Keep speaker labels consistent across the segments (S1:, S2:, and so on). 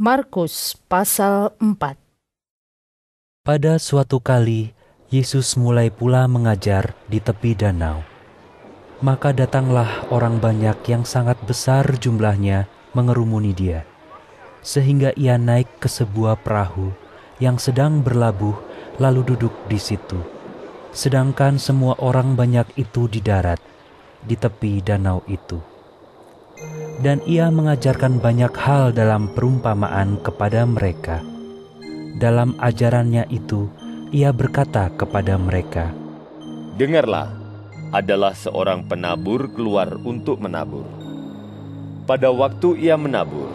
S1: Markus pasal 4
S2: Pada suatu kali, Yesus mulai pula mengajar di tepi danau. Maka datanglah orang banyak yang sangat besar jumlahnya mengerumuni dia, sehingga ia naik ke sebuah perahu yang sedang berlabuh lalu duduk di situ. Sedangkan semua orang banyak itu di darat, di tepi danau itu. Dan ia mengajarkan banyak hal dalam perumpamaan kepada mereka. Dalam ajarannya itu, ia berkata kepada mereka,
S3: Dengarlah, adalah seorang penabur keluar untuk menabur. Pada waktu ia menabur,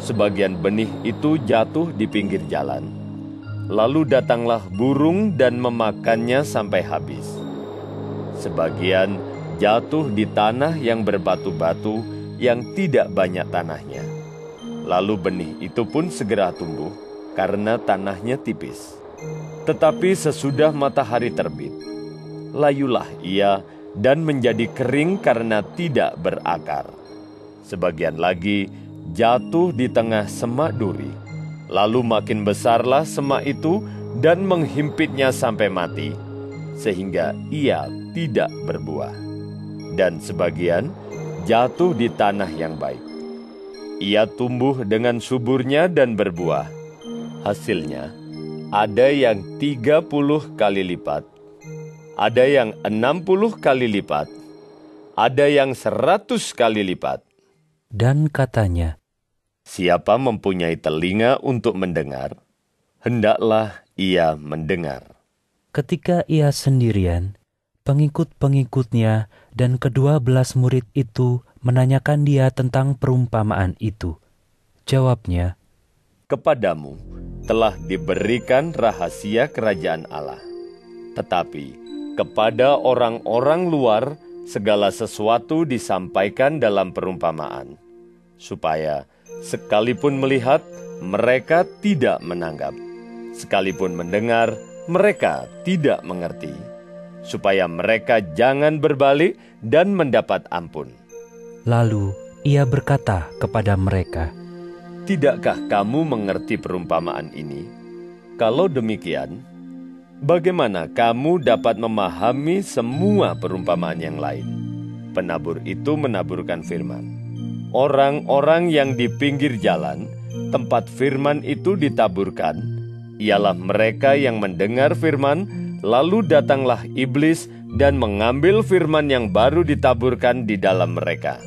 S3: sebagian benih itu jatuh di pinggir jalan. Lalu datanglah burung dan memakannya sampai habis. Sebagian jatuh di tanah yang berbatu-batu yang tidak banyak tanahnya. Lalu benih itu pun segera tumbuh karena tanahnya tipis. Tetapi sesudah matahari terbit, layulah ia dan menjadi kering karena tidak berakar. Sebagian lagi jatuh di tengah semak duri. Lalu makin besarlah semak itu dan menghimpitnya sampai mati, sehingga ia tidak berbuah. Dan sebagian jatuh di tanah yang baik. Ia tumbuh dengan suburnya dan berbuah. Hasilnya, ada yang tiga puluh kali lipat, ada yang enam puluh kali lipat, ada yang seratus kali lipat.
S2: dan katanya,
S3: Siapa mempunyai telinga untuk mendengar, hendaklah ia mendengar.
S2: Ketika ia sendirian, pengikut-pengikutnya dan kedua belas murid itu menanyakan dia tentang perumpamaan itu. Jawabnya,
S3: Kepadamu telah diberikan rahasia kerajaan Allah. Tetapi kepada orang-orang luar segala sesuatu disampaikan dalam perumpamaan, supaya sekalipun melihat mereka tidak menanggap, sekalipun mendengar mereka tidak mengerti, supaya mereka jangan berbalik dan mendapat ampun.
S2: lalu ia berkata kepada mereka,
S3: Tidakkah kamu mengerti perumpamaan ini? Kalau demikian, bagaimana kamu dapat memahami semua perumpamaan yang lain? Penabur itu menaburkan firman. Orang-orang yang di pinggir jalan, tempat firman itu ditaburkan, ialah mereka yang mendengar firman, lalu datanglah iblis dan mengambil firman yang baru ditaburkan di dalam mereka.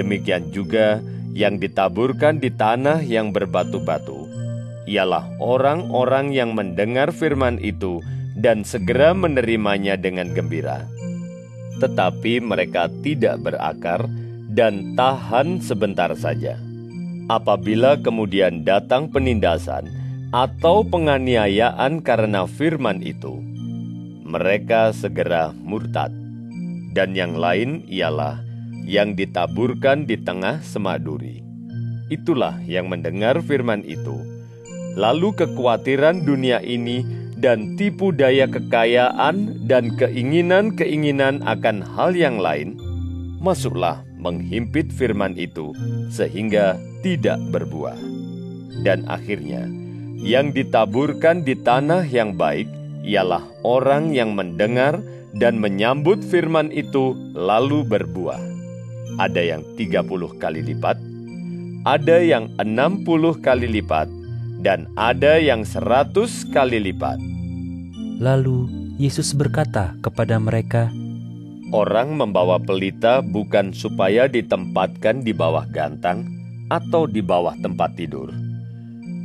S3: Demikian juga yang ditaburkan di tanah yang berbatu-batu, ialah orang-orang yang mendengar firman itu dan segera menerimanya dengan gembira. Tetapi mereka tidak berakar dan tahan sebentar saja. Apabila kemudian datang penindasan atau penganiayaan karena firman itu, mereka segera murtad. Dan yang lain ialah yang ditaburkan di tengah semak duri. Itulah yang mendengar firman itu. Lalu kekhawatiran dunia ini dan tipu daya kekayaan dan keinginan-keinginan akan hal yang lain, masuklah menghimpit firman itu sehingga tidak berbuah. Dan akhirnya, yang ditaburkan di tanah yang baik ialah orang yang mendengar dan menyambut firman itu lalu berbuah ada yang 30 kali lipat, ada yang 60 kali lipat, dan ada yang 100 kali lipat.
S2: lalu Yesus berkata kepada mereka,
S3: Orang membawa pelita bukan supaya ditempatkan di bawah gantang atau di bawah tempat tidur,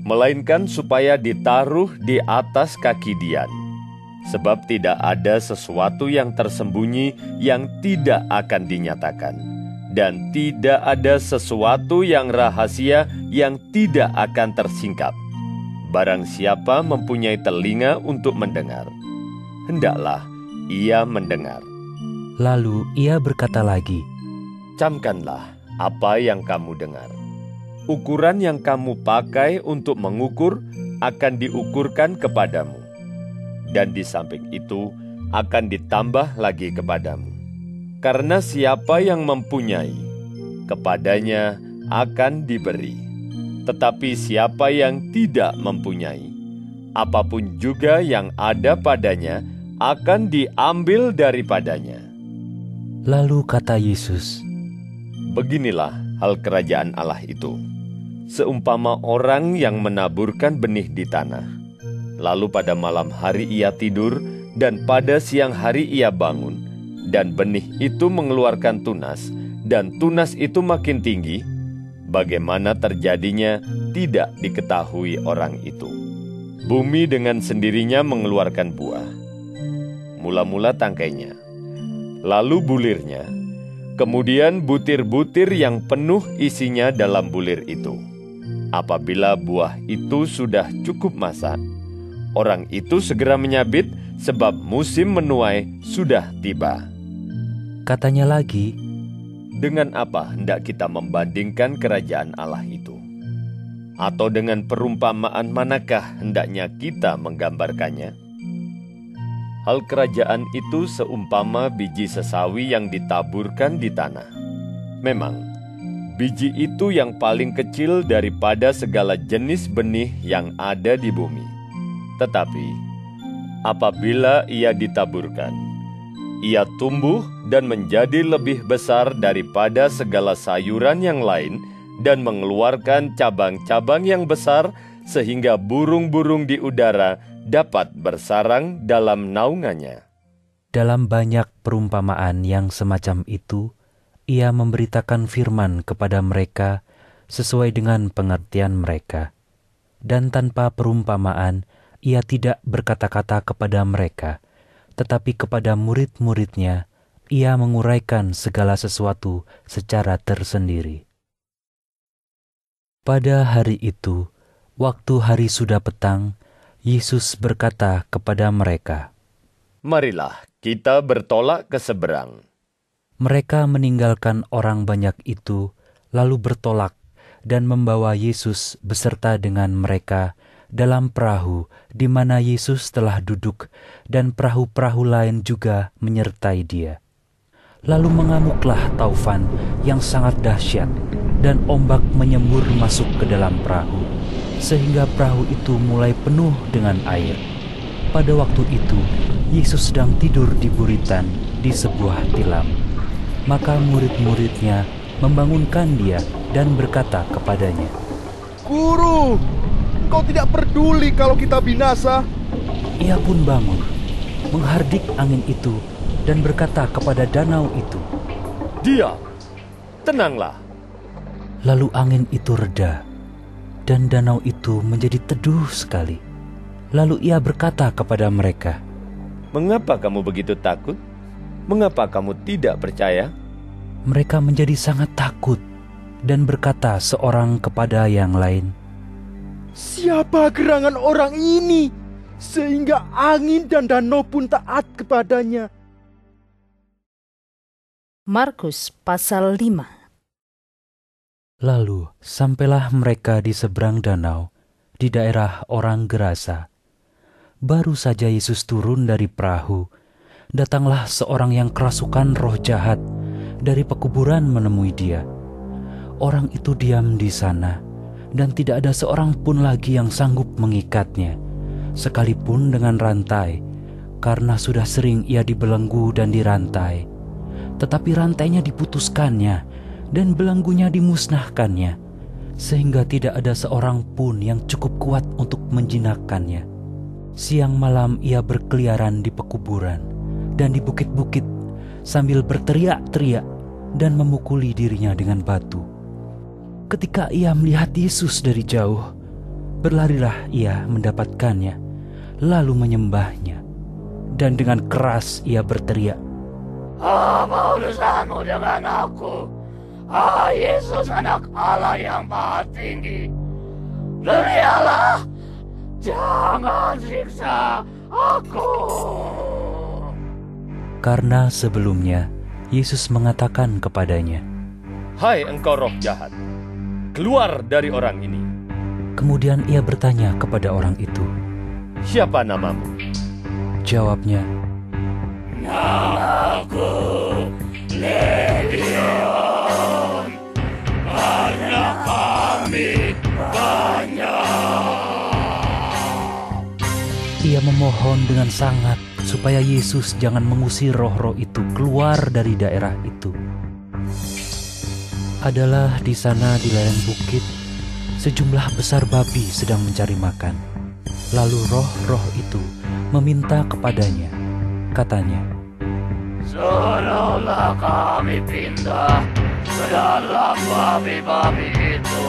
S3: melainkan supaya ditaruh di atas kaki Dian. Sebab tidak ada sesuatu yang tersembunyi yang tidak akan dinyatakan dan tidak ada sesuatu yang rahasia yang tidak akan tersingkap. Barang siapa mempunyai telinga untuk mendengar, hendaklah ia mendengar.
S2: lalu ia berkata lagi,
S3: Camkanlah apa yang kamu dengar. Ukuran yang kamu pakai untuk mengukur akan diukurkan kepadamu, dan di samping itu akan ditambah lagi kepadamu. Karena siapa yang mempunyai, kepadanya akan diberi, Tetapi siapa yang tidak mempunyai, apa pun juga yang ada padanya akan diambil daripadanya.
S2: Lalu kata Yesus,
S3: Beginilah hal kerajaan Allah itu. Seumpama orang yang menaburkan benih di tanah. Lalu pada malam hari ia tidur, dan pada siang hari ia bangun, dan benih itu mengeluarkan tunas, dan tunas itu makin tinggi. Bagaimana terjadinya tidak diketahui orang itu. Bumi dengan sendirinya mengeluarkan buah. Mula-mula tangkainya, lalu bulirnya, kemudian butir-butir yang penuh isinya dalam bulir itu. Apabila buah itu sudah cukup masak, orang itu segera menyabit sebab musim menuai sudah tiba.
S2: katanya lagi,
S3: Dengan apa hendak kita membandingkan kerajaan Allah itu? Atau dengan perumpamaan manakah hendaknya kita menggambarkannya? Hal kerajaan itu seumpama biji sesawi yang ditaburkan di tanah. Memang, biji itu yang paling kecil daripada segala jenis benih yang ada di bumi. Tetapi, apabila ia ditaburkan, ia tumbuh dan menjadi lebih besar daripada segala sayuran yang lain dan mengeluarkan cabang-cabang yang besar sehingga burung-burung di udara dapat bersarang dalam naungannya.
S2: dalam banyak perumpamaan yang semacam itu, ia memberitakan firman kepada mereka sesuai dengan pengertian mereka. Dan tanpa perumpamaan, ia tidak berkata-kata kepada mereka, tetapi kepada murid-muridnya, ia menguraikan segala sesuatu secara tersendiri. Pada hari itu, waktu hari sudah petang, Yesus berkata kepada mereka,
S3: Marilah kita bertolak ke seberang.
S2: Mereka meninggalkan orang banyak itu, lalu bertolak dan membawa Yesus beserta dengan mereka dalam perahu di mana Yesus telah duduk, dan perahu-perahu lain juga menyertai Dia. Lalu mengamuklah taufan yang sangat dahsyat, dan ombak menyembur masuk ke dalam perahu, sehingga perahu itu mulai penuh dengan air. Pada waktu itu, Yesus sedang tidur di buritan di sebuah tilam. Maka murid-muridnya membangunkan dia dan berkata kepadanya,
S4: Guru, engkau tidak peduli kalau kita binasa.
S2: Ia pun bangun, menghardik angin itu dan berkata kepada danau itu.
S3: Diam, tenanglah.
S2: Lalu angin itu reda, dan danau itu menjadi teduh sekali. Lalu ia berkata kepada mereka,
S3: Mengapa kamu begitu takut? Mengapa kamu tidak percaya?
S2: mereka menjadi sangat takut dan berkata seorang kepada yang lain,
S4: Siapa gerangan orang ini? Sehingga angin dan danau pun taat kepadanya.
S1: Markus pasal 5
S2: Lalu sampailah mereka di seberang danau, di daerah orang Gerasa. Baru saja Yesus turun dari perahu, datanglah seorang yang kerasukan roh jahat dari pekuburan menemui dia. Orang itu diam di sana, dan tidak ada seorang pun lagi yang sanggup mengikatnya, sekalipun dengan rantai, karena sudah sering ia dibelenggu dan dirantai. Tetapi rantainya diputuskannya, dan belenggunya dimusnahkannya, sehingga tidak ada seorang pun yang cukup kuat untuk menjinakkannya. Siang malam ia berkeliaran di pekuburan dan di bukit-bukit sambil berteriak-teriak dan memukuli dirinya dengan batu. Ketika ia melihat Yesus dari jauh, berlarilah ia mendapatkannya, lalu menyembahnya. Dan dengan keras ia berteriak,
S5: Apa urusanmu dengan aku? Ah Yesus anak Allah yang maha tinggi. Berialah, jangan siksa aku.
S2: karena sebelumnya Yesus mengatakan kepadanya,
S3: Hai engkau roh jahat, keluar dari orang ini.
S2: Kemudian ia bertanya kepada orang itu,
S3: Siapa namamu?
S2: Jawabnya,
S5: Namaku Legion, Banyak kami banyak.
S2: Ia memohon dengan sangat supaya Yesus jangan mengusir roh-roh itu keluar dari daerah itu. Adalah di sana di lereng bukit, sejumlah besar babi sedang mencari makan. Lalu roh-roh itu meminta kepadanya, katanya,
S5: Suruhlah kami pindah ke dalam babi-babi itu.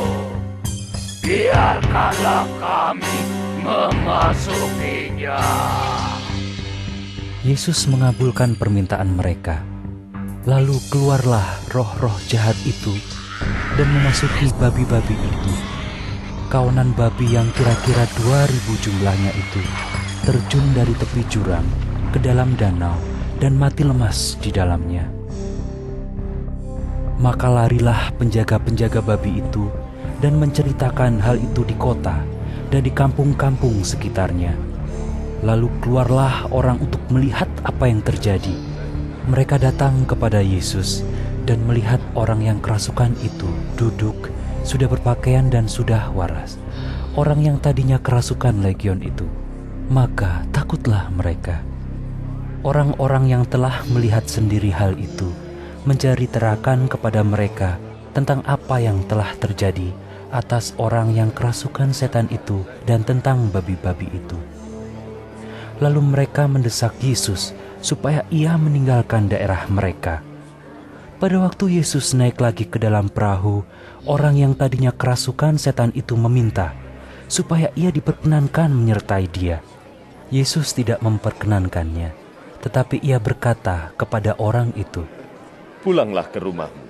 S5: Biarkanlah kami memasukinya.
S2: Yesus mengabulkan permintaan mereka. Lalu keluarlah roh-roh jahat itu dan memasuki babi-babi itu. Kawanan babi yang kira-kira 2000 jumlahnya itu terjun dari tepi jurang ke dalam danau dan mati lemas di dalamnya. Maka larilah penjaga-penjaga babi itu dan menceritakan hal itu di kota dan di kampung-kampung sekitarnya. Lalu keluarlah orang untuk melihat apa yang terjadi. Mereka datang kepada Yesus dan melihat orang yang kerasukan itu duduk, sudah berpakaian dan sudah waras. Orang yang tadinya kerasukan legion itu. Maka takutlah mereka. Orang-orang yang telah melihat sendiri hal itu mencari terakan kepada mereka tentang apa yang telah terjadi atas orang yang kerasukan setan itu dan tentang babi-babi itu. Lalu mereka mendesak Yesus supaya ia meninggalkan daerah mereka. Pada waktu Yesus naik lagi ke dalam perahu, orang yang tadinya kerasukan setan itu meminta supaya ia diperkenankan menyertai dia. Yesus tidak memperkenankannya, tetapi ia berkata kepada orang itu,
S3: Pulanglah ke rumahmu,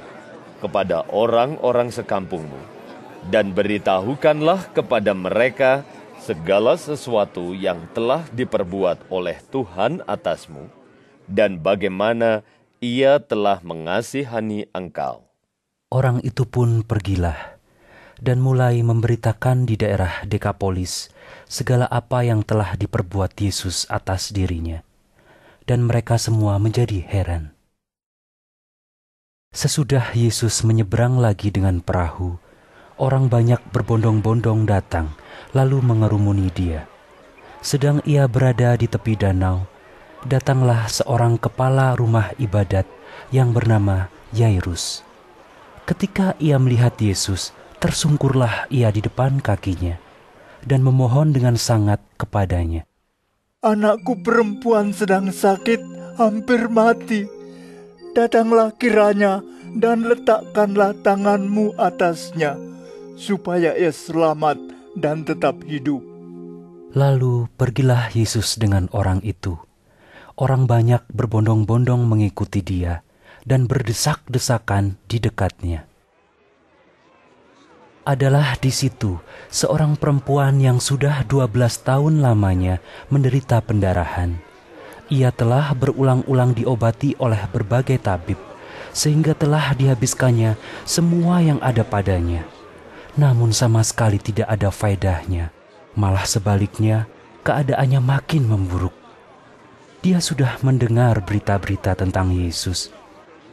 S3: kepada orang-orang sekampungmu, dan beritahukanlah kepada mereka segala sesuatu yang telah diperbuat oleh Tuhan atasmu, dan bagaimana ia telah mengasihani engkau.
S2: Orang itu pun pergilah dan mulai memberitakan di daerah Dekapolis segala apa yang telah diperbuat Yesus atas dirinya. Dan mereka semua menjadi heran. Sesudah Yesus menyeberang lagi dengan perahu, orang banyak berbondong-bondong datang lalu mengerumuni dia. Sedang ia berada di tepi danau, datanglah seorang kepala rumah ibadat yang bernama Yairus. Ketika ia melihat Yesus, tersungkurlah ia di depan kakinya dan memohon dengan sangat kepadanya.
S4: Anakku perempuan sedang sakit, hampir mati. Datanglah kiranya dan letakkanlah tanganmu atasnya, supaya ia selamat dan tetap hidup.
S2: Lalu pergilah Yesus dengan orang itu. Orang banyak berbondong-bondong mengikuti dia dan berdesak-desakan di dekatnya. Adalah di situ seorang perempuan yang sudah 12 tahun lamanya menderita pendarahan. Ia telah berulang-ulang diobati oleh berbagai tabib, sehingga telah dihabiskannya semua yang ada padanya. Namun sama sekali tidak ada faedahnya, malah sebaliknya keadaannya makin memburuk. Dia sudah mendengar berita-berita tentang Yesus.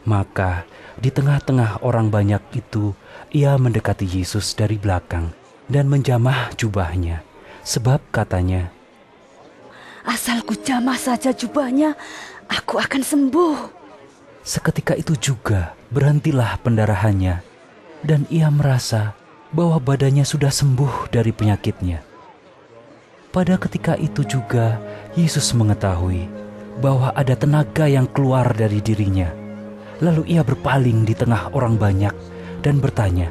S2: Maka di tengah-tengah orang banyak itu, ia mendekati Yesus dari belakang dan menjamah jubahnya, sebab katanya,
S6: Asal ku jamah saja jubahnya, aku akan sembuh.
S2: Seketika itu juga berhentilah pendarahannya, dan ia merasa bahwa badannya sudah sembuh dari penyakitnya. Pada ketika itu juga Yesus mengetahui bahwa ada tenaga yang keluar dari dirinya. Lalu ia berpaling di tengah orang banyak dan bertanya,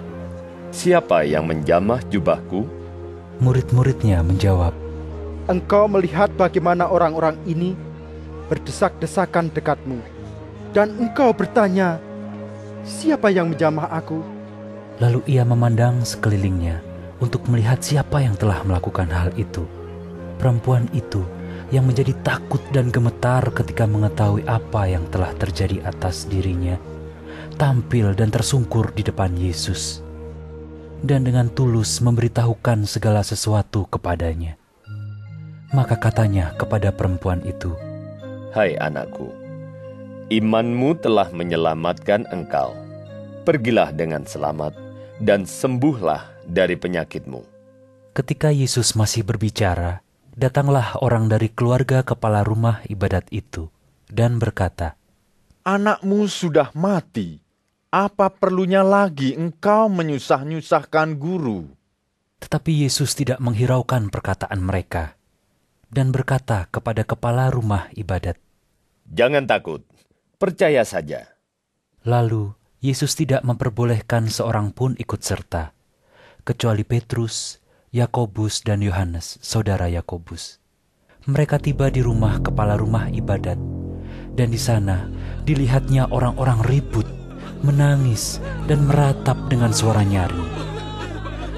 S3: Siapa yang menjamah jubahku?
S2: Murid-muridnya menjawab,
S4: Engkau melihat bagaimana orang-orang ini berdesak-desakan dekatmu, dan engkau bertanya, "Siapa yang menjamah aku?"
S2: Lalu ia memandang sekelilingnya untuk melihat siapa yang telah melakukan hal itu. Perempuan itu yang menjadi takut dan gemetar ketika mengetahui apa yang telah terjadi atas dirinya, tampil dan tersungkur di depan Yesus, dan dengan tulus memberitahukan segala sesuatu kepadanya. Maka katanya kepada perempuan itu,
S3: Hai anakku, imanmu telah menyelamatkan engkau. Pergilah dengan selamat dan sembuhlah dari penyakitmu.
S2: Ketika Yesus masih berbicara, datanglah orang dari keluarga kepala rumah ibadat itu dan berkata,
S4: Anakmu sudah mati. Apa perlunya lagi engkau menyusah-nyusahkan guru?
S2: Tetapi Yesus tidak menghiraukan perkataan mereka dan berkata kepada kepala rumah ibadat,
S3: Jangan takut, percaya saja.
S2: Lalu Yesus tidak memperbolehkan seorang pun ikut serta, kecuali Petrus, Yakobus, dan Yohanes, saudara Yakobus. Mereka tiba di rumah kepala rumah ibadat, dan di sana dilihatnya orang-orang ribut, menangis, dan meratap dengan suara nyaring.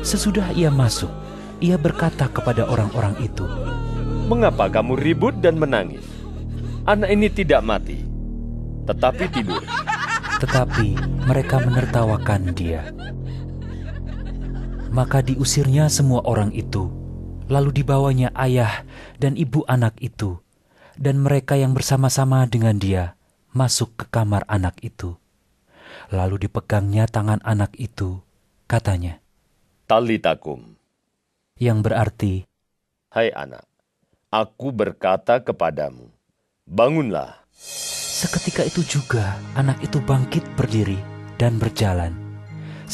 S2: Sesudah ia masuk, ia berkata kepada orang-orang itu,
S3: Mengapa kamu ribut dan menangis? Anak ini tidak mati, tetapi tidur.
S2: tetapi mereka menertawakan dia. Maka diusirnya semua orang itu, lalu dibawanya ayah dan ibu anak itu, dan mereka yang bersama-sama dengan dia masuk ke kamar anak itu. Lalu dipegangnya tangan anak itu, katanya,
S3: Talitakum,
S2: yang berarti,
S3: hai anak, aku berkata kepadamu, bangunlah.
S2: seketika itu juga anak itu bangkit berdiri dan berjalan,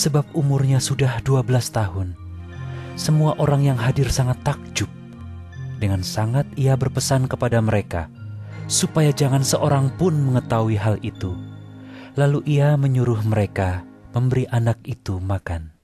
S2: sebab umurnya sudah 12 tahun. Semua orang yang hadir sangat takjub. Dengan sangat ia berpesan kepada mereka, supaya jangan seorang pun mengetahui hal itu. Lalu ia menyuruh mereka memberi anak itu makan.